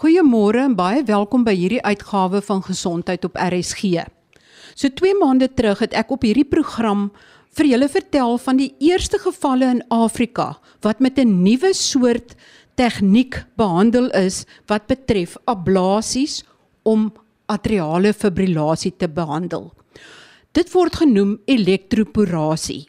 Goeiemôre en baie welkom by hierdie uitgawe van Gesondheid op RSG. So 2 maande terug het ek op hierdie program vir julle vertel van die eerste gevalle in Afrika wat met 'n nuwe soort tegniek behandel is wat betref ablasies om atriale fibrillasie te behandel. Dit word genoem elektroporasie.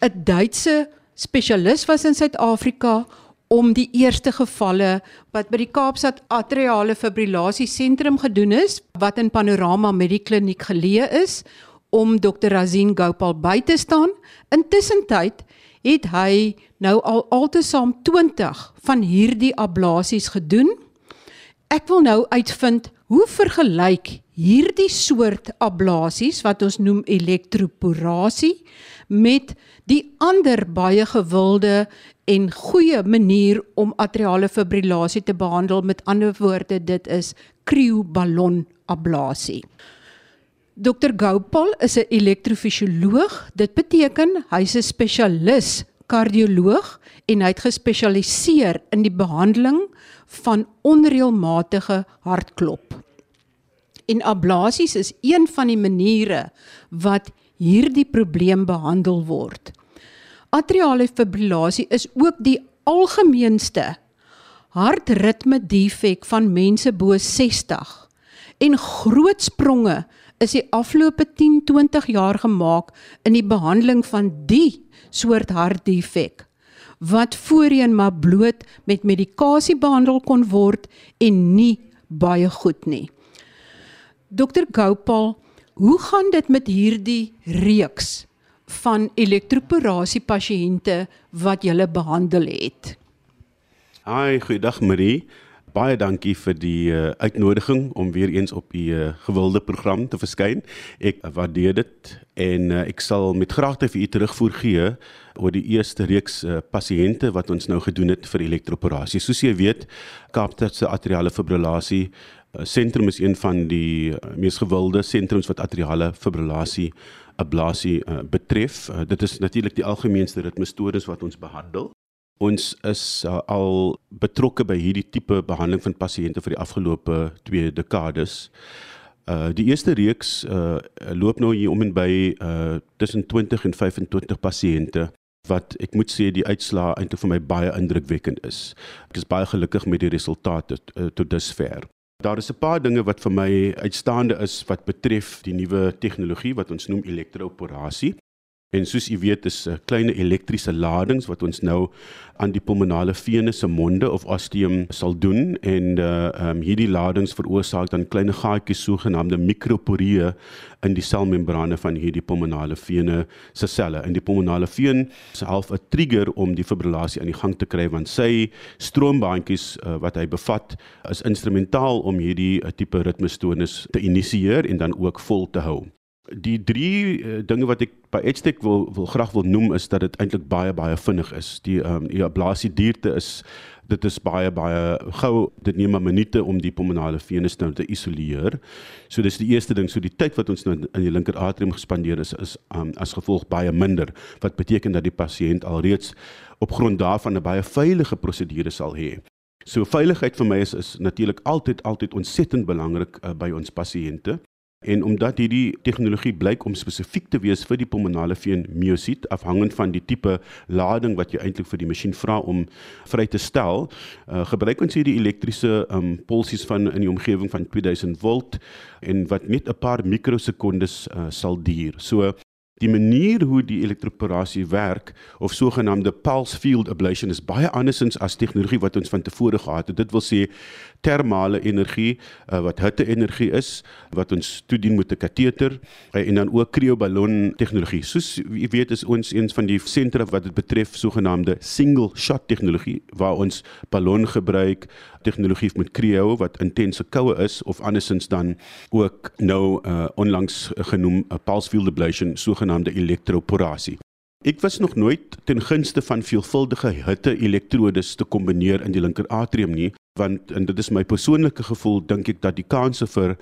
'n Duitse spesialis was in Suid-Afrika om die eerste gevalle wat by die Kaapstad Atriale Fibrillasie Sentrum gedoen is, wat in Panorama Medikliniek geleë is, om Dr. Razin Gopal by te staan. Intussen tyd het hy nou al altesaam 20 van hierdie ablasies gedoen. Ek wil nou uitvind hoe vergelyk hierdie soort ablasies wat ons noem elektroporasie met die ander baie gewilde en goeie manier om atriale fibrillasie te behandel met ander woorde dit is krioballon ablasie. Dr Gopal is 'n elektrofisioloog. Dit beteken hy's 'n spesialis kardioloog en hy het gespesialiseer in die behandeling van onreëlmatige hartklop. En ablasies is een van die maniere wat hierdie probleem behandel word. Atriale fibrillasie is ook die algemeenste hartritme defek van mense bo 60 en groot spronge is die afgelope 10-20 jaar gemaak in die behandeling van die soort hartdefek wat voorheen maar bloot met medikasie behandel kon word en nie baie goed nie. Dr Gopal, hoe gaan dit met hierdie reeks van elektroporasie pasiënte wat jy behandel het? Hi, goeiedag Marie. Baie dankie vir die uh, uitnodiging om weer eens op die uh, gewilde program te verskyn. Ek waardeer dit en uh, ek sal met graagte vir u terugvoer gee oor die eerste reeks uh, pasiënte wat ons nou gedoen het vir elektroporasie. Soos jy weet, Kaapstad se atriale fibrillasie sentrum is een van die uh, mees gewilde sentrums wat atriale fibrillasie ablasie uh, betref. Uh, dit is natuurlik die algemeenste ritmestoornis wat ons behandel. Ons is uh, al betrokke by hierdie tipe behandeling van pasiënte vir die afgelope 2 dekades. Uh die eerste reeks uh loop nou hier om en by uh tussen 20 en 25 pasiënte wat ek moet sê die uitslae eintlik vir my baie indrukwekkend is. Ek is baie gelukkig met die resultate uh, tot dusver. Daar is 'n paar dinge wat vir my uitstaande is wat betref die nuwe tegnologie wat ons noem elektroporasie. En soos u weet is 'n uh, klein elektriese ladings wat ons nou aan die pulmonale vene se monde of osteum sal doen en uh um, hierdie ladings veroorsaak dan klein gaatjies sogenaamde mikroporieë in die selmembrane van hierdie pulmonale vene se selle. In die pulmonale veen is half 'n trigger om die fibrillasie aan die gang te kry want sy stroombaantjies uh, wat hy bevat is instrumentaal om hierdie uh, tipe ritmestoornis te initieer en dan ook vol te hou die drie uh, dinge wat ek by Edsteck wil wil graag wil noem is dat dit eintlik baie baie vinnig is. Die ehm um, die ablasie duurte is dit is baie baie gou. Dit neem maar minute om die pulmonale venes nou te isoleer. So dis die eerste ding. So die tyd wat ons nou in die linker atrium gespandeer is is um, as gevolg baie minder wat beteken dat die pasiënt alreeds op grond daarvan 'n baie veilige prosedure sal hê. So veiligheid vir my is is natuurlik altyd altyd ontsettend belangrik uh, by ons pasiënte. En omdat hierdie tegnologie blyk om spesifiek te wees vir die pulmonale veen miosiet afhangend van die tipe lading wat jy eintlik vir die masjien vra om vry te stel, uh, gebruik ons hierdie elektriese um, pulsies van in die omgewing van 2000 volt en wat net 'n paar mikrosekondes uh, sal duur. So Die manier hoe die elektroporasie werk of sogenaamde pulse field ablation is baie andersins as tegnologie wat ons van tevore gehad het. Dit wil sê termale energie uh, wat hitte-energie is wat ons toedien met 'n kateter uh, en dan ook krioballon tegnologie. Soos jy weet is ons een van die sentra wat dit betref sogenaamde single shot tegnologie waar ons ballon gebruik tegnologie met krio wat intense koue is of andersins dan ook nou uh, onlangs genoem 'n uh, pulse field ablation sogenaamde elektroporasie. Ek was nog nooit ten gunste van veelvuldige hitte elektrodes te kombineer in die linker atrium nie want en dit is my persoonlike gevoel dink ek dat die kanse vir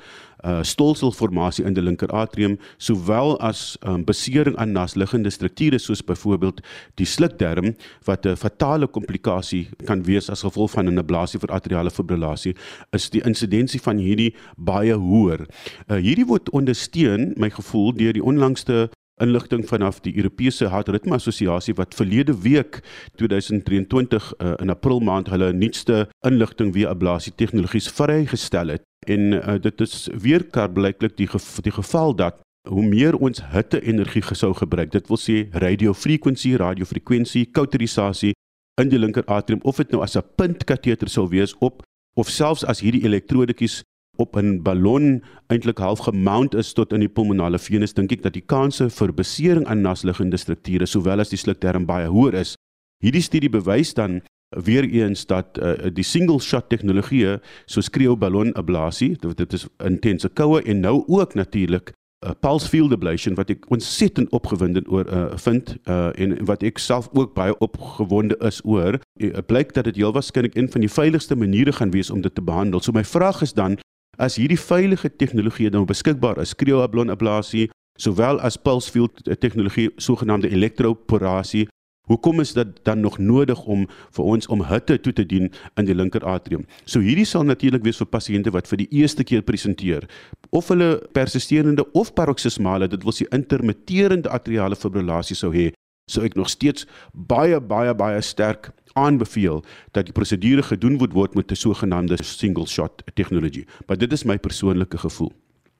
uh stolselformasie in die linker atrium sowel as um, besering aan nasliggende strukture soos byvoorbeeld die slukdarm wat 'n fatale komplikasie kan wees as gevolg van 'n ablasie vir atriale fibrillasie is die insidensie van hierdie baie hoër. Uh hierdie word ondersteun my gevoel deur die onlangste inligting vanaf die Europese Hartritme Assosiasie wat verlede week 2023 uh, in April maand hulle nuutste inligting via ablasie tegnologies vrygestel het. En uh, dit is weer karblyklik die gev die geval dat hoe meer ons hitte energie gesou gebruik dit wil sê radiofrekwensie radiofrekwensie kauterisasie in die linker atrium of dit nou as 'n puntkateter sou wees op of selfs as hierdie elektrodetjies op 'n ballon eintlik half gemount is tot in die pulmonale venus, dink ek dat die kanse vir besering aan nasliggende strukture sowel as die slukterm baie hoër is. Hierdie studie bewys dan weer eens dat uh, die single shot tegnologie soos krioballon ablasie, dit is intense koue en nou ook natuurlik 'n uh, pulse field ablation wat ek ontsettend opgewonde oor uh, vind uh, en wat ek self ook baie opgewonde is oor. Uh, blyk dat dit heel waarskynlik een van die veiligste maniere gaan wees om dit te behandel. So my vraag is dan As hierdie veilige tegnologie dan beskikbaar is, krioablon ablasie sowel as pulse field tegnologie, sogenaamde elektroporasie, hoekom is dit dan nog nodig om vir ons om hitte toe te dien in die linker atrium? So hierdie sal natuurlik wees vir pasiënte wat vir die eerste keer presenteer, of hulle persisterende of paroksismale, dit wil sê intermitterende atriale fibrillasie sou hê. So ek nog steeds baie baie baie sterk aanbeveel dat die prosedure gedoen moet word met 'n sogenaamde single shot tegnologie. Maar dit is my persoonlike gevoel.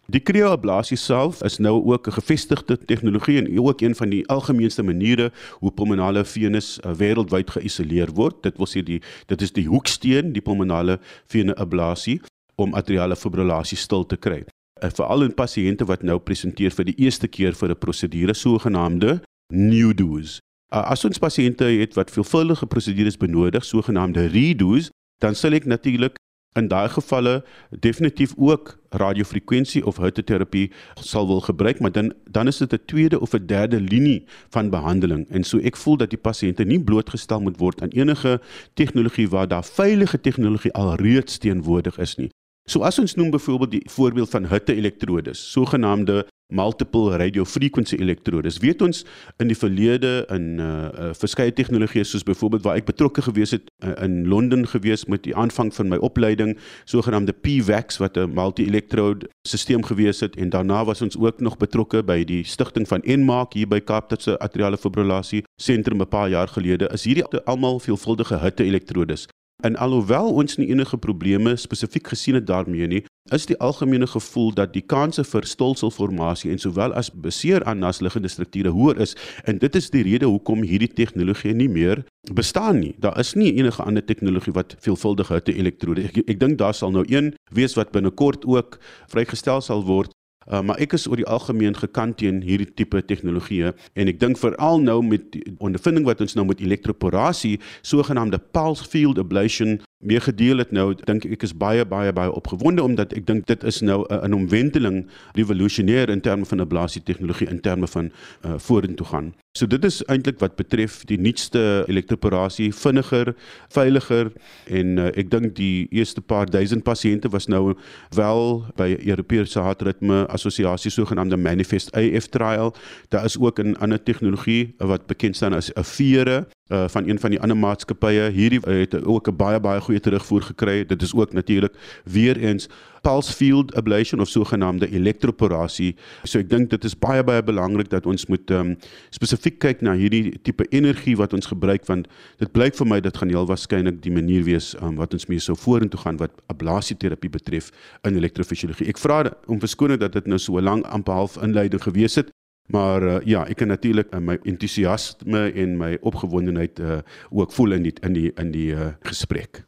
Die krioablasie self is nou ook 'n gevestigde tegnologie en ook een van die algemeenste maniere hoe pulmonale venus uh, wêreldwyd geïsoleer word. Dit wil sê die dit is die hoeksteen, die pulmonale veneablasie om atriale fibrillasie stil te kry. Uh, Veral in pasiënte wat nou presenteer vir die eerste keer vir 'n prosedure sogenaamde new do's. Uh, as ons pasiënte het wat veelvuldige prosedures benodig, sogenaamde redos, dan sal ek natuurlik in daai gevalle definitief ook radiofrekwensie of hitteterapie sal wil gebruik, maar dan dan is dit 'n tweede of 'n derde linie van behandeling. En so ek voel dat die pasiënte nie blootgestel moet word aan enige tegnologie waar daar veilige tegnologie alreeds teenwoordig is nie. So as ons noem byvoorbeeld die voorbeeld van hitte elektrodes, sogenaamde multiple radio frequency elektrodes. Weet ons in die verlede in uh, uh verskeie tegnologieë soos byvoorbeeld waar ek betrokke gewees het uh, in Londen gewees met die aanvang van my opleiding, sogenaamde PVAX wat 'n multi-electrode stelsel gewees het en daarna was ons ook nog betrokke by die stigting van Enmark hier by Kaapstad se atriale fibrillasie sentrum 'n paar jaar gelede. Is hierdie almal veelvuldige hitte elektrodes. En alhoewel ons nie enige probleme spesifiek gesien het daarmee nie, is die algemene gevoel dat die kanse vir stolselformasie en sowel as beseer aan nasliggende strukture hoër is en dit is die rede hoekom hierdie tegnologie nie meer bestaan nie. Daar is nie enige ander tegnologie wat veelvuldige hitte elektrode. Ek, ek dink daar sal nou een wees wat binnekort ook vrygestel sal word Uh, maar ek is oor die algemeen gekant teen hierdie tipe tegnologieë en ek dink veral nou met die ondervinding wat ons nou met elektroporasie, sogenaamde pulse field ablation meer gedeel het nou dink ek is baie baie baie opgewonde omdat ek dink dit is nou 'n omwenteling revolusionêr in terme van ablasie tegnologie in terme van uh, vorentoe gaan. So dit is eintlik wat betref die nuutste elektroporasie vinniger, veiliger en uh, ek dink die eerste paar duisend pasiënte was nou wel by Europese hartritme assosiasie sogenaamde manifest AF trial. Daar is ook 'n ander tegnologie wat bekend staan as 'n vere uh van een van die ander maatskappye hierdie uh, het ook 'n baie baie goeie terugvoer gekry. Dit is ook natuurlik weer eens pulse field ablation of sogenaamde elektroporasie. So ek dink dit is baie baie belangrik dat ons moet um, spesifiek kyk na hierdie tipe energie wat ons gebruik want dit blyk vir my dit gaan heel waarskynlik die manier wees um, wat ons mee sou vorentoe gaan wat ablasieterapie betref in elektrofisiologie. Ek vra om verskoning dat dit nou so lank amper half inleiding gewees het. Maar uh, ja, ek kan natuurlik uh, my entoesiasme en my opgewondenheid uh, ook voel in die in die in die uh, gesprek.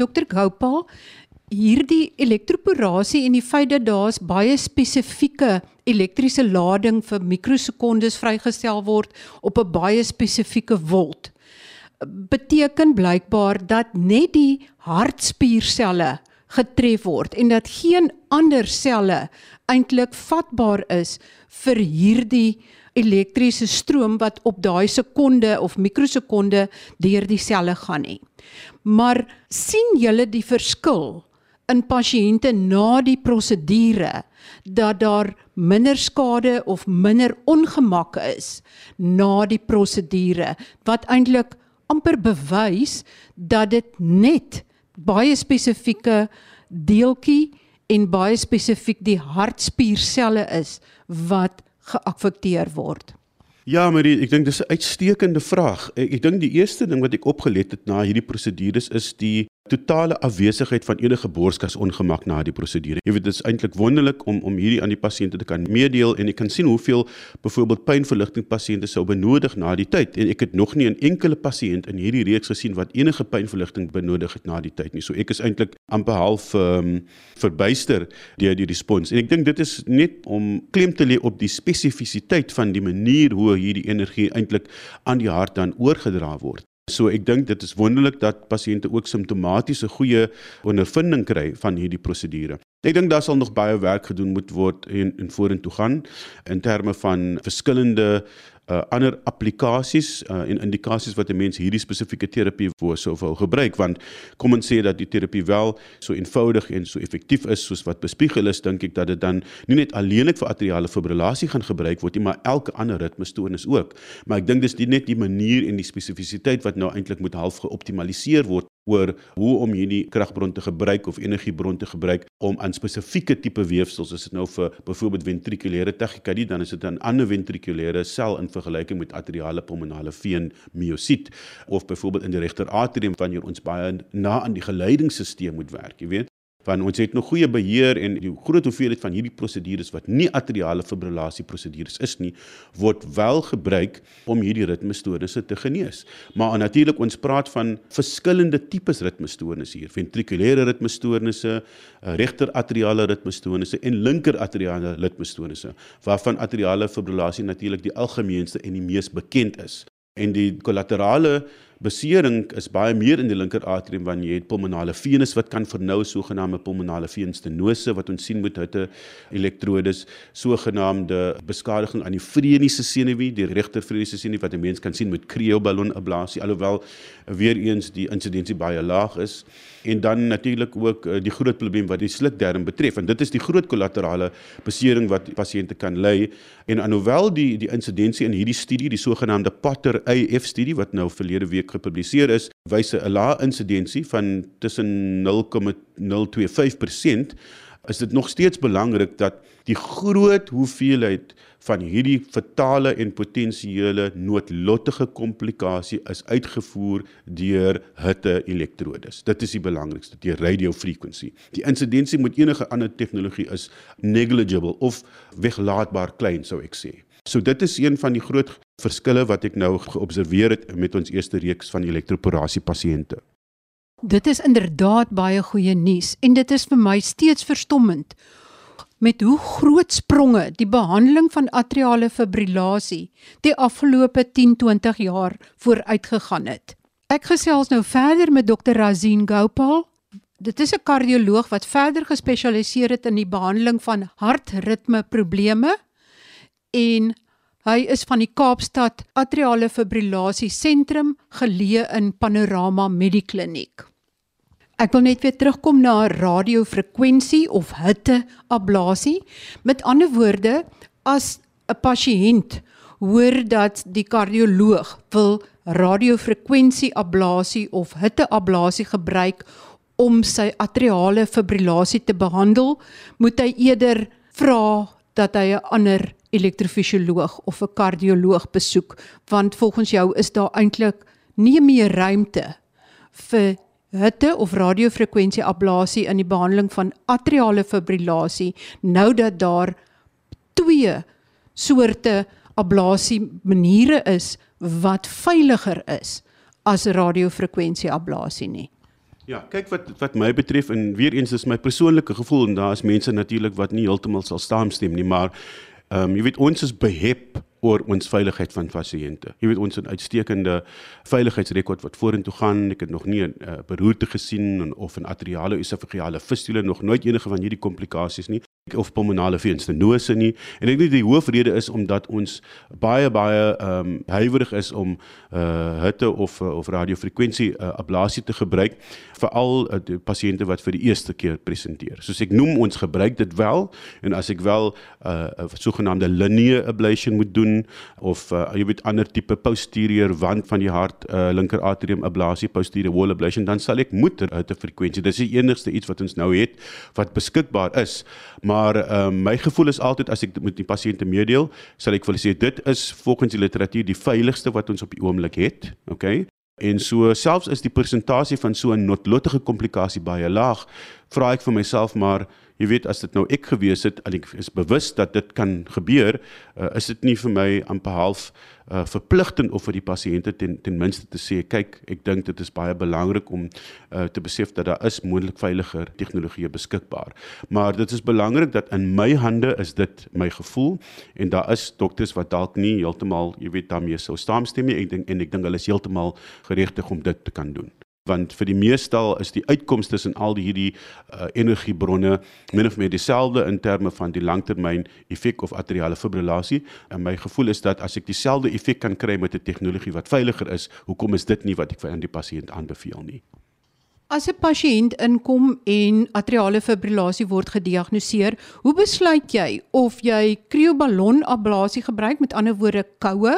Dr Gopal, hierdie elektroporasie en die feit dat daar's baie spesifieke elektriese lading vir mikrosekondes vrygestel word op 'n baie spesifieke volt beteken blykbaar dat net die hartspierselle getref word en dat geen ander selle eintlik vatbaar is vir hierdie elektriese stroom wat op daai sekonde of mikrosekonde deur die selle gaan nie. Maar sien julle die verskil in pasiënte na die prosedure dat daar minder skade of minder ongemak is na die prosedure wat eintlik amper bewys dat dit net baie spesifieke deeltjie en baie spesifiek die hartspierselle is wat geaffekteer word. Ja, Marie, ek dink dis 'n uitstekende vraag. Ek, ek dink die eerste ding wat ek opgelet het na hierdie prosedures is die totale afwesigheid van enige borskas ongemak na die prosedure. Jy weet dit is eintlik wonderlik om om hierdie aan die pasiënte te kan meedeel en jy kan sien hoeveel byvoorbeeld pynverligting pasiënte sou benodig na die tyd en ek het nog nie 'n enkele pasiënt in hierdie reeks gesien wat enige pynverligting benodig het na die tyd nie. So ek is eintlik amper half um, verbuister deur die respons. En ek dink dit is net om klem te lê op die spesifisiteit van die manier hoe hierdie energie eintlik aan die hart dan oorgedra word. So ek dink dit is wonderlik dat pasiënte ook simptomatiese goeie ondervinding kry van hierdie prosedure. Ek dink daar sal nog baie werk gedoen moet word en en vorentoe gaan in terme van verskillende uh, ander applikasies uh, en indikasies wat 'n mens hierdie spesifieke terapie voor sou wil gebruik. Want kom ons sê dat die terapie wel so eenvoudig en so effektief is soos wat bespiegel is dink ek dat dit dan nie net alleenlik vir atriale fibrillasie gaan gebruik word nie maar elke ander ritmestoornis ook. Maar ek dink dis nie net die manier en die spesifisiteit wat nou eintlik moet half geoptimaliseer word oor hoe om hierdie kragbron te gebruik of energiebron te gebruik om aan spesifieke tipe weefsels as dit nou vir byvoorbeeld ventrikulêre tachykardie dan is dit 'n ander ventrikulêre sel in vergelyking met atriale pulmonale veen miosiet of byvoorbeeld in die regter atrium wanneer ons baie na aan die geleidingsstelsel moet werk jy weet want ons het nog goeie beheer en die groot hoeveelheid van hierdie prosedures wat nie atriale fibrillasie prosedures is nie word wel gebruik om hierdie ritmestoornisse te genees. Maar natuurlik ons praat van verskillende tipes ritmestoornisse hier, ventrikulêre ritmestoornisse, eh, regter atriale ritmestoornisse en linker atriale ritmestoornisse waarvan atriale fibrillasie natuurlik die algemeenste en die mees bekend is. En die kollaterale besering is baie meer in die linker atrium wanneer jy het pulmonale venus wat kan vernou sogenaamde pulmonale venstenose wat ons sien met hitte elektrodes sogenaamde beskadiging aan die vreniese senuwee die regter vreniese senuwee wat 'n mens kan sien met krioballon ablasie alhoewel weer eens die insidensie baie laag is. En dan natuurlik ook uh, die groot probleem wat die slukdarm betref en dit is die groot kollaterale besering wat pasiënte kan ly en alhoewel die die insidensie in hierdie studie die sogenaamde Potter AF studie wat nou verlede week gepubliseer is, wys 'n lae insidensie van tussen 0,025% is dit nog steeds belangrik dat die groot hoeveelheid van hierdie fatale en potensiële noodlottige komplikasie is uitgevoer deur hitte elektrodes. Dit is die belangrikste, die radiofrequensie. Die insidensie met enige ander tegnologie is negligible of weglaatbaar klein sou ek sê. So dit is een van die groot verskille wat ek nou geobserveer het met ons eerste reeks van elektroporasie pasiënte. Dit is inderdaad baie goeie nuus en dit is vir my steeds verstommend met hoe groot spronge die behandeling van atriale fibrillasie die afgelope 10-20 jaar vooruitgegaan het. Ek gesels nou verder met Dr. Razin Gopal. Dit is 'n kardioloog wat verder gespesialiseer het in die behandeling van hartritme probleme en hy is van die Kaapstad Atriale Fibrillasie Sentrum geleë in Panorama Medikliniek. Ek wil net weer terugkom na radiofrekwensie of hitte ablasie. Met ander woorde, as 'n pasiënt hoor dat die kardioloog wil radiofrekwensie ablasie of hitte ablasie gebruik om sy atriale fibrillasie te behandel, moet hy eerder vra dat hy 'n ander elektrofisioloog of 'n kardioloog besoek want volgens jou is daar eintlik nie meer ruimte vir hitte of radiofrekwensie ablasie in die behandeling van atriale fibrillasie nou dat daar twee soorte ablasie maniere is wat veiliger is as radiofrekwensie ablasie nie. Ja, kyk wat wat my betref en weer eens is my persoonlike gevoel en daar is mense natuurlik wat nie heeltemal sal saamstem nie, maar Ehm um, jy weet ons is behep oor ons veiligheid van pasiënte. Jy weet ons het 'n uitstekende veiligheidsrekord wat vorentoe gaan. Ek het nog nie 'n uh, beroerte gesien of 'n atriale esofageale fistule nog nooit enige van hierdie komplikasies nie. Of pulmonale veenstenose nie en ek dink die hoofrede is omdat ons baie baie ehm um, huiwerig is om uh hitte of of radiofrekwensie uh, ablasie te gebruik veral uh, pasiënte wat vir die eerste keer presenteer. Soos ek noem ons gebruik dit wel en as ek wel 'n uh, sogenaamde linear ablation moet doen of uh, jy weet ander tipe posterior wand van die hart uh, linker atrium ablasie posterior wall ablation dan sal ek moet hitte frekwensie. Dis die enigste iets wat ons nou het wat beskikbaar is. Maar maar uh, my gevoel is altyd as ek met die pasiënte meedeel, sal ek wil sê dit is volgens die literatuur die veiligste wat ons op die oomblik het, okay? En so selfs is die persentasie van so 'n noodlottige komplikasie baie laag, vra ek vir myself maar jy weet as dit nou ek gewees het en ek is bewus dat dit kan gebeur, uh, is dit nie vir my amper half uh, verpligtend of vir die pasiënte ten ten minste te sê kyk, ek dink dit is baie belangrik om uh, te besef dat daar is moontlik veiliger tegnologie beskikbaar. Maar dit is belangrik dat in my hande is dit my gevoel en daar is dokters wat dalk nie heeltemal, jy weet, daarmee sou saamstem nie. Ek dink en ek dink hulle is heeltemal geregtig om dit te kan doen want vir die meestal is die uitkomste in al die hierdie uh, energiebronne min of meer dieselfde in terme van die langtermyn effek of atriale fibrillasie. En my gevoel is dat as ek dieselfde effek kan kry met 'n tegnologie wat veiliger is hoekom is dit nie wat ek vir aan die pasiënt aanbeveel nie As 'n pasiënt inkom en atriale fibrillasie word gediagnoseer, hoe besluit jy of jy krioballonablasie gebruik met ander woorde koue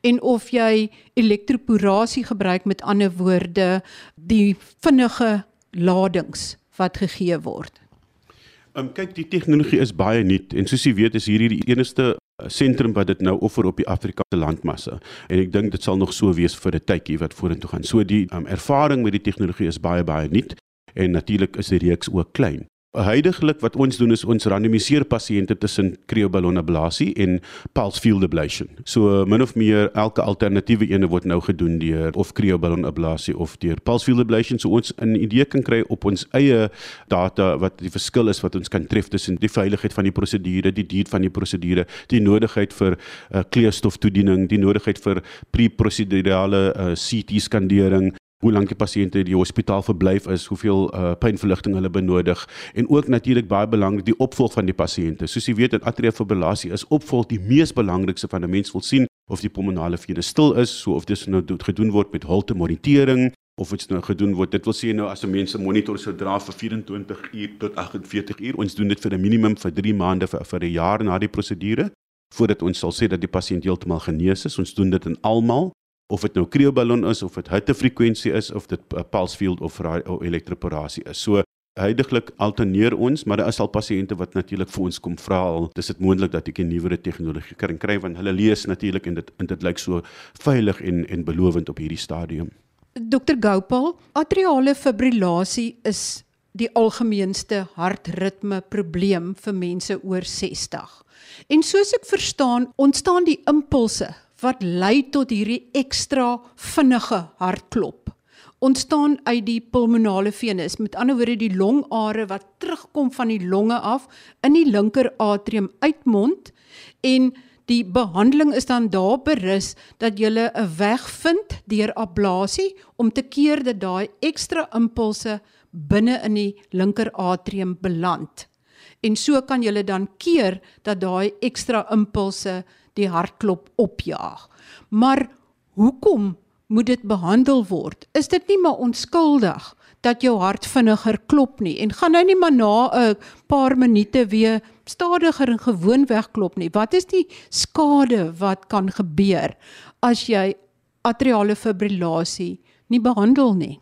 en of jy elektroporasie gebruik met ander woorde die vinnige ladings wat gegee word? Um, kyk, die tegnologie is baie nuut en soos jy weet is hierdie die enigste sentrum wat dit nou offer op die Afrikaanse landmassa en ek dink dit sal nog so wees vir 'n tydjie wat vorentoe gaan. So die um, ervaring met die tegnologie is baie baie nuut en natuurlik is die reeks ook klein. Huidigelik wat ons doen is ons randomiseer pasiënte tussen krioballonablasie en pulse field ablation. So min of meer elke alternatiewe ene word nou gedoen deur of krioballonablasie of deur pulse field ablation so ons 'n idee kan kry op ons eie data wat die verskil is wat ons kan tref tussen die veiligheid van die prosedure, die duur van die prosedure, die nodigheid vir uh, kleurstoftoediening, die nodigheid vir pre-prosedurale uh, CT skandering hoe lank die pasiënte in die hospitaal verblyf is, hoeveel uh, pynverligting hulle benodig en ook natuurlik baie belangrik die opvolg van die pasiënte. Soos jy weet, in atriale fibrillasie is opvolg die mees belangrikste van 'n mens wil sien of die pulmonale vene stil is, so of dit nou gedoen word met holte monitering of dit nou gedoen word. Dit wil sê nou as 'n mens 'n monitor sou dra vir 24 uur tot 48 uur, ons doen dit vir 'n minimum vir 3 maande vir vir 'n jaar na die prosedure voordat ons sal sê dat die pasiënt heeltemal genees is. Ons doen dit in almal of dit nou krioballon is of dit hittefrekwensie is of dit 'n pulse field of elektroporasie is. So huidigelik alterneer ons, maar daar is al pasiënte wat natuurlik vir ons kom vra al, dis dit moontlik dat ek 'n nuwere tegnologie kan kry want hulle lees natuurlik en dit en dit lyk so veilig en en belovend op hierdie stadium. Dr Gopal, atriale fibrillasie is die algemeenste hartritme probleem vir mense oor 60. En soos ek verstaan, ontstaan die impulse wat lei tot hierdie ekstra vinnige hartklop. Ontstaan uit die pulmonale venus. Met ander woorde die longare wat terugkom van die longe af in die linker atrium uitmond en die behandeling is dan daar berus dat jy 'n weg vind deur ablasie om te keer dat daai ekstra impulse binne in die linker atrium beland. En so kan jy dan keer dat daai ekstra impulse die hartklop opjaag. Maar hoekom moet dit behandel word? Is dit nie maar onskuldig dat jou hart vinniger klop nie en gaan hy nie maar na 'n paar minute weer stadiger en gewoonweg klop nie? Wat is die skade wat kan gebeur as jy atriale fibrillasie nie behandel nie?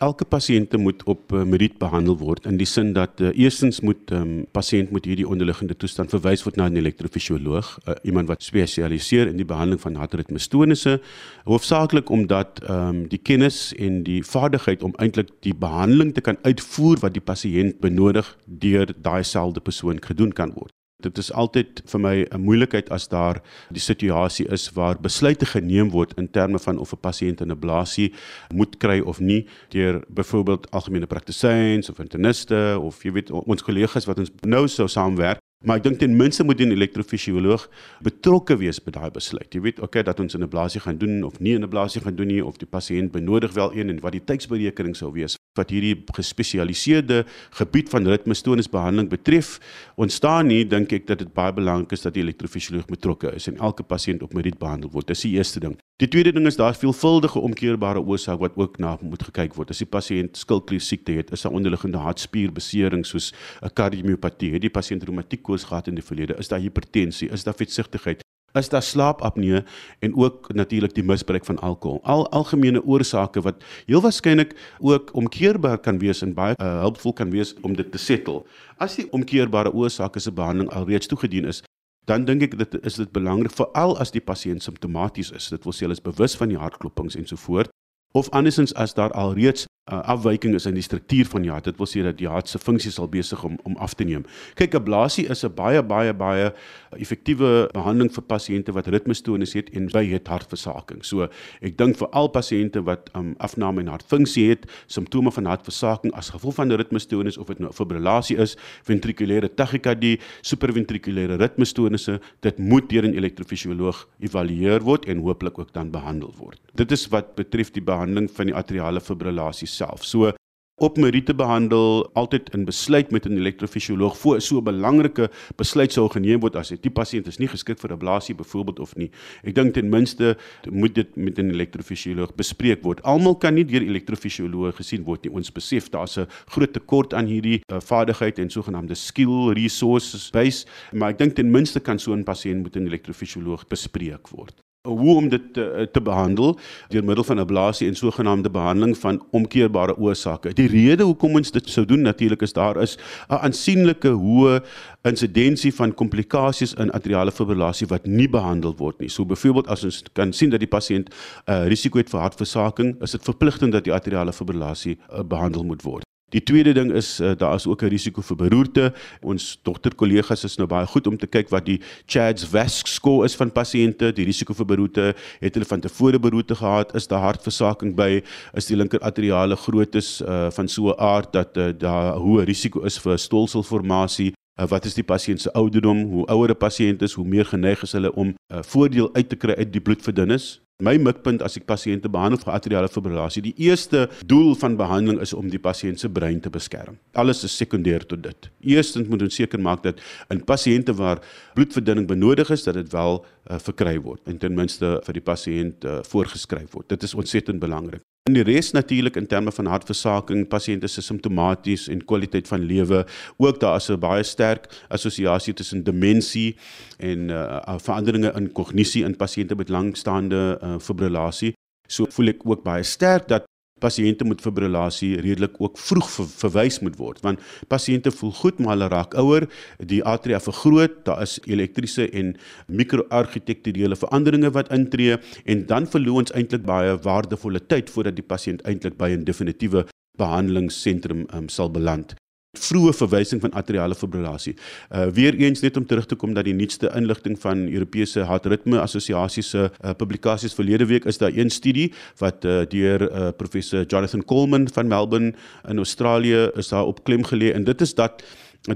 Elke pasiënte moet op uh, meriet behandel word in die sin dat uh, eerstens moet um, pasiënt moet hierdie onderliggende toestand verwys word na 'n elektrofisioloog, uh, iemand wat spesialiseer in die behandeling van hartritmestonisse, hoofsaaklik omdat um, die kennis en die vaardigheid om eintlik die behandeling te kan uitvoer wat die pasiënt benodig deur daai selfde persoon gedoen kan word. Dit is altyd vir my 'n moeilikheid as daar die situasie is waar besluite geneem word in terme van of 'n pasiënt 'n ablasie moet kry of nie deur byvoorbeeld algemene praktisyns of interniste of jy weet ons kollegas wat ons nou sou saamwerk Maar ek dink ten minste moet 'n elektrofisioloog betrokke wees by daai besluit. Jy weet, okay, dat ons 'n ablasie gaan doen of nie 'n ablasie gaan doen nie of die pasiënt benodig wel een en wat die tydsberekening sou wees wat hierdie gespesialiseerde gebied van ritmestoornisbehandeling betref, ontstaan nie dink ek dat dit baie belangrik is dat die elektrofisioloog betrokke is en elke pasiënt op meriet behandel word. Dis die eerste ding. Die tweede ding is daar veelvuldige omkeerbare oorsake wat ook na moet gekyk word. As die pasiënt skildklier siekte het, is daar onderliggende hartspierbesering soos 'n kardiomiopatie, het die pasiënt reumatiek koors gehad in die verlede, is daar hipertensie, is daar vetsigtigheid, is daar slaapapnee en ook natuurlik die misbruik van alkohol. Al algemene oorsake wat heel waarskynlik ook omkeerbaar kan wees en baie uh, hulpvol kan wees om dit te settle. As die omkeerbare oorsake se behandeling alreeds toegedien is, dan dink ek dit is dit belangrik veral as die pasiënt simptomaties is. Dit wil sê hulle is bewus van die hartklopings en so voort of andersins as daar alreeds uh, afwyking is in die struktuur van die hart. Dit wil sê dat die hart se funksie sal besig om om af te neem. Kyk, ablasie is 'n baie baie baie effektiewe behandeling vir pasiënte wat ritmestoornis het en by het hartversaking. So, ek dink vir al pasiënte wat um, afname in hartfunksie het, simptome van hartversaking as gevolg van 'n ritmestoornis of dit nou fibrillasie is, ventrikulêre tachykardie, supraventrikulêre ritmestoornisse, dit moet deur 'n elektrofisioloog evalueer word en hooplik ook dan behandel word. Dit is wat betref die behandeling van die atriale fibrillasie self. So op meriete behandel altyd in besluit met 'n elektrofisioloog voor so 'n belangrike besluit sou geneem word as die pasiënt is nie geskik vir ablasie byvoorbeeld of nie. Ek dink ten minste moet dit met 'n elektrofisioloog bespreek word. Almal kan nie deur elektrofisioloog gesien word nie. Ons besef daar's 'n groot tekort aan hierdie uh, vaardigheid en sogenaamde skill resources base, maar ek dink ten minste kan so 'n pasiënt met 'n elektrofisioloog bespreek word hoe om dit te, te behandel deur middel van ablasie en sogenaamde behandeling van omkeerbare oorsake. Die rede hoekom ons dit sou doen natuurlik is daar is 'n aansienlike hoë insidensie van komplikasies in atriale fibrillasie wat nie behandel word nie. So byvoorbeeld as ons kan sien dat die pasiënt 'n uh, risiko het vir hartversaking, is dit verpligtend dat die atriale fibrillasie uh, behandel moet word. Die tweede ding is uh, daar is ook 'n risiko vir beroerte. Ons dogterkollegas is nou baie goed om te kyk wat die CHADS-VASc score is van pasiënte, die risiko vir beroerte, het hulle van tevore beroerte gehad, is daar hartversaking by, is die linker atriale grootes uh, van so 'n aard dat uh, daar hoë risiko is vir stolselformasie. Uh, wat is die pasiënt se ouderdom? Hoe ouer 'n pasiënt is, hoe meer geneig is hulle om uh, voordeel uit te kry uit die bloedverdunnis. My mikpunt as ek pasiënte behandel vir atriale fibrillasie, die eerste doel van behandeling is om die pasiënt se brein te beskerm. Alles is sekondêr tot dit. Eerstens moet ons seker maak dat in pasiënte waar bloedverdunning benodig is, dat dit wel uh, verkry word en ten minste vir die pasiënt uh, voorgeskryf word. Dit is ontsettend belangrik. In die res natuurlik in terme van hartversaking, pasiënte se simptomaties en kwaliteit van lewe, ook daar is 'n baie sterk assosiasie tussen demensie en uh, veranderinge in kognisie in pasiënte met langstaande uh, fibrillasie. So voel ek ook baie sterk dat pasiënte met fibrillasie redelik ook vroeg ver, verwys moet word want pasiënte voel goed maar hulle raak ouer die atria vergroot daar is elektriese en mikroargitekturele veranderinge wat intree en dan verloor ons eintlik baie waardevolle tyd voordat die pasiënt eintlik by 'n definitiewe behandelingsentrum um, sal beland vroeë verwysing van atriale fibrillasie. Uh weer eens net om terug te kom dat die nuutste inligting van Europese Hartritme Assosiasie se uh, publikasies verlede week is daar een studie wat uh, deur uh, professor Jonathan Coleman van Melbourne in Australië is daar op klem gelê en dit is dat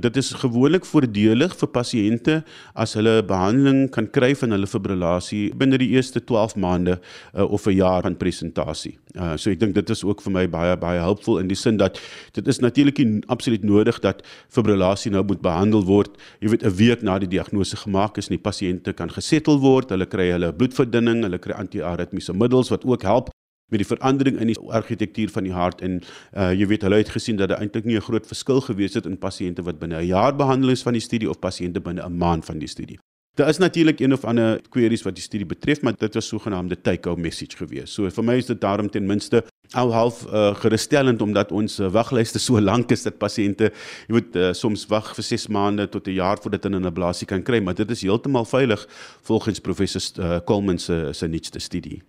Dit is gewoonlik voordelig vir pasiënte as hulle behandeling kan kry van hulle fibrillasie binne die eerste 12 maande uh, of 'n jaar van presentasie. Uh, so ek dink dit is ook vir my baie baie helpvol in die sin dat dit is natuurlik absoluut nodig dat fibrillasie nou moet behandel word. Jy weet 'n week na die diagnose gemaak is, die pasiënte kan gesettel word, hulle kry hulle bloedverdunning, hulle kry anti-aritmiese middels wat ook help met die verandering in die argitektuur van die hart en uh, jy weet hulle het gesien dat daar eintlik nie 'n groot verskil gewees het in pasiënte wat binne 'n jaar behandel is van die studie of pasiënte binne 'n maand van die studie. Daar is natuurlik een of ander queries wat die studie betref, maar dit was sogenaamde take-home message gewees. So vir my is dit daarom ten minste al half uh, gerusstellend omdat ons uh, waglyste so lank is dat pasiënte jy moet uh, soms wag vir 6 maande tot 'n jaar voordat hulle 'n ablasie kan kry, maar dit is heeltemal veilig volgens professor uh, Coleman se se nuutste studie.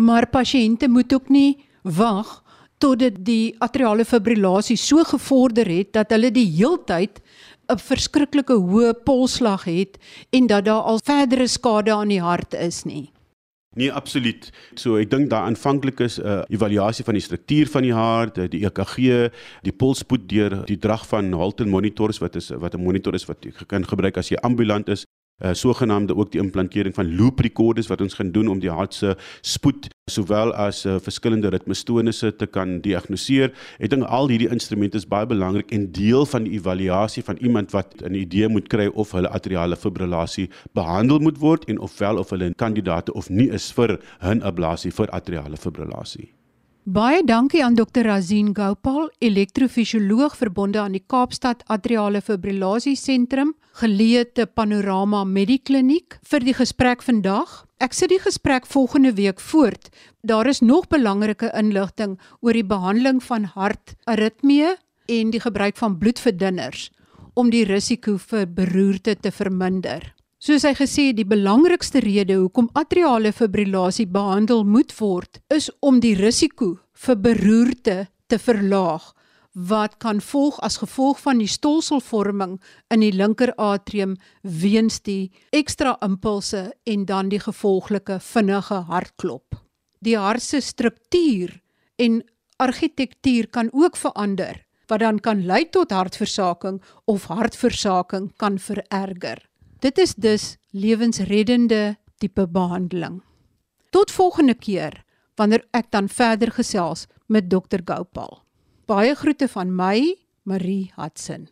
Maar pasiënte moet ook nie wag totdat die atriale fibrillasie so gevorder het dat hulle die heeltyd 'n verskriklike hoë polslag het en dat daar al verdere skade aan die hart is nie. Nee, absoluut. So ek dink daar aanvanklik is 'n uh, evaluasie van die struktuur van die hart, uh, die EKG, die polsspoed deur die drag van Holter monitors wat is wat 'n monitor is wat jy kan gebruik as jy ambulant is uh, sogenaamde ook die implantering van loop recorders wat ons gaan doen om die hart se spoed sowel as uh, verskillende ritmestonisse te kan diagnoseer. Ek dink al hierdie instrumente is baie belangrik en deel van die evaluasie van iemand wat 'n idee moet kry of hulle atriale fibrillasie behandel moet word en ofwel of hulle 'n kandidaat of nie is vir 'n ablasie vir atriale fibrillasie. Baie dankie aan Dr. Razin Gopal, elektrofisioloog verbonde aan die Kaapstad Atriale Fibrillasie Sentrum, geleë te Panorama Medikliniek vir die gesprek vandag. Ek sit die gesprek volgende week voort. Daar is nog belangrike inligting oor die behandeling van hartaritmie en die gebruik van bloedverdunners om die risiko vir beroerte te verminder. Soos hy gesê die belangrikste rede hoekom atriale fibrillasie behandel moet word, is om die risiko vir beroerte te verlaag wat kan volg as gevolg van die stolselvorming in die linker atrium weens die ekstra impulse en dan die gevolglike vinnige hartklop. Die hart se struktuur en argitektuur kan ook verander wat dan kan lei tot hartversaking of hartversaking kan vererger. Dit is dus lewensreddende tipe behandeling. Tot volgende keer wanneer ek dan verder gesels met dokter Gopal. Baie groete van my, Marie Hudson.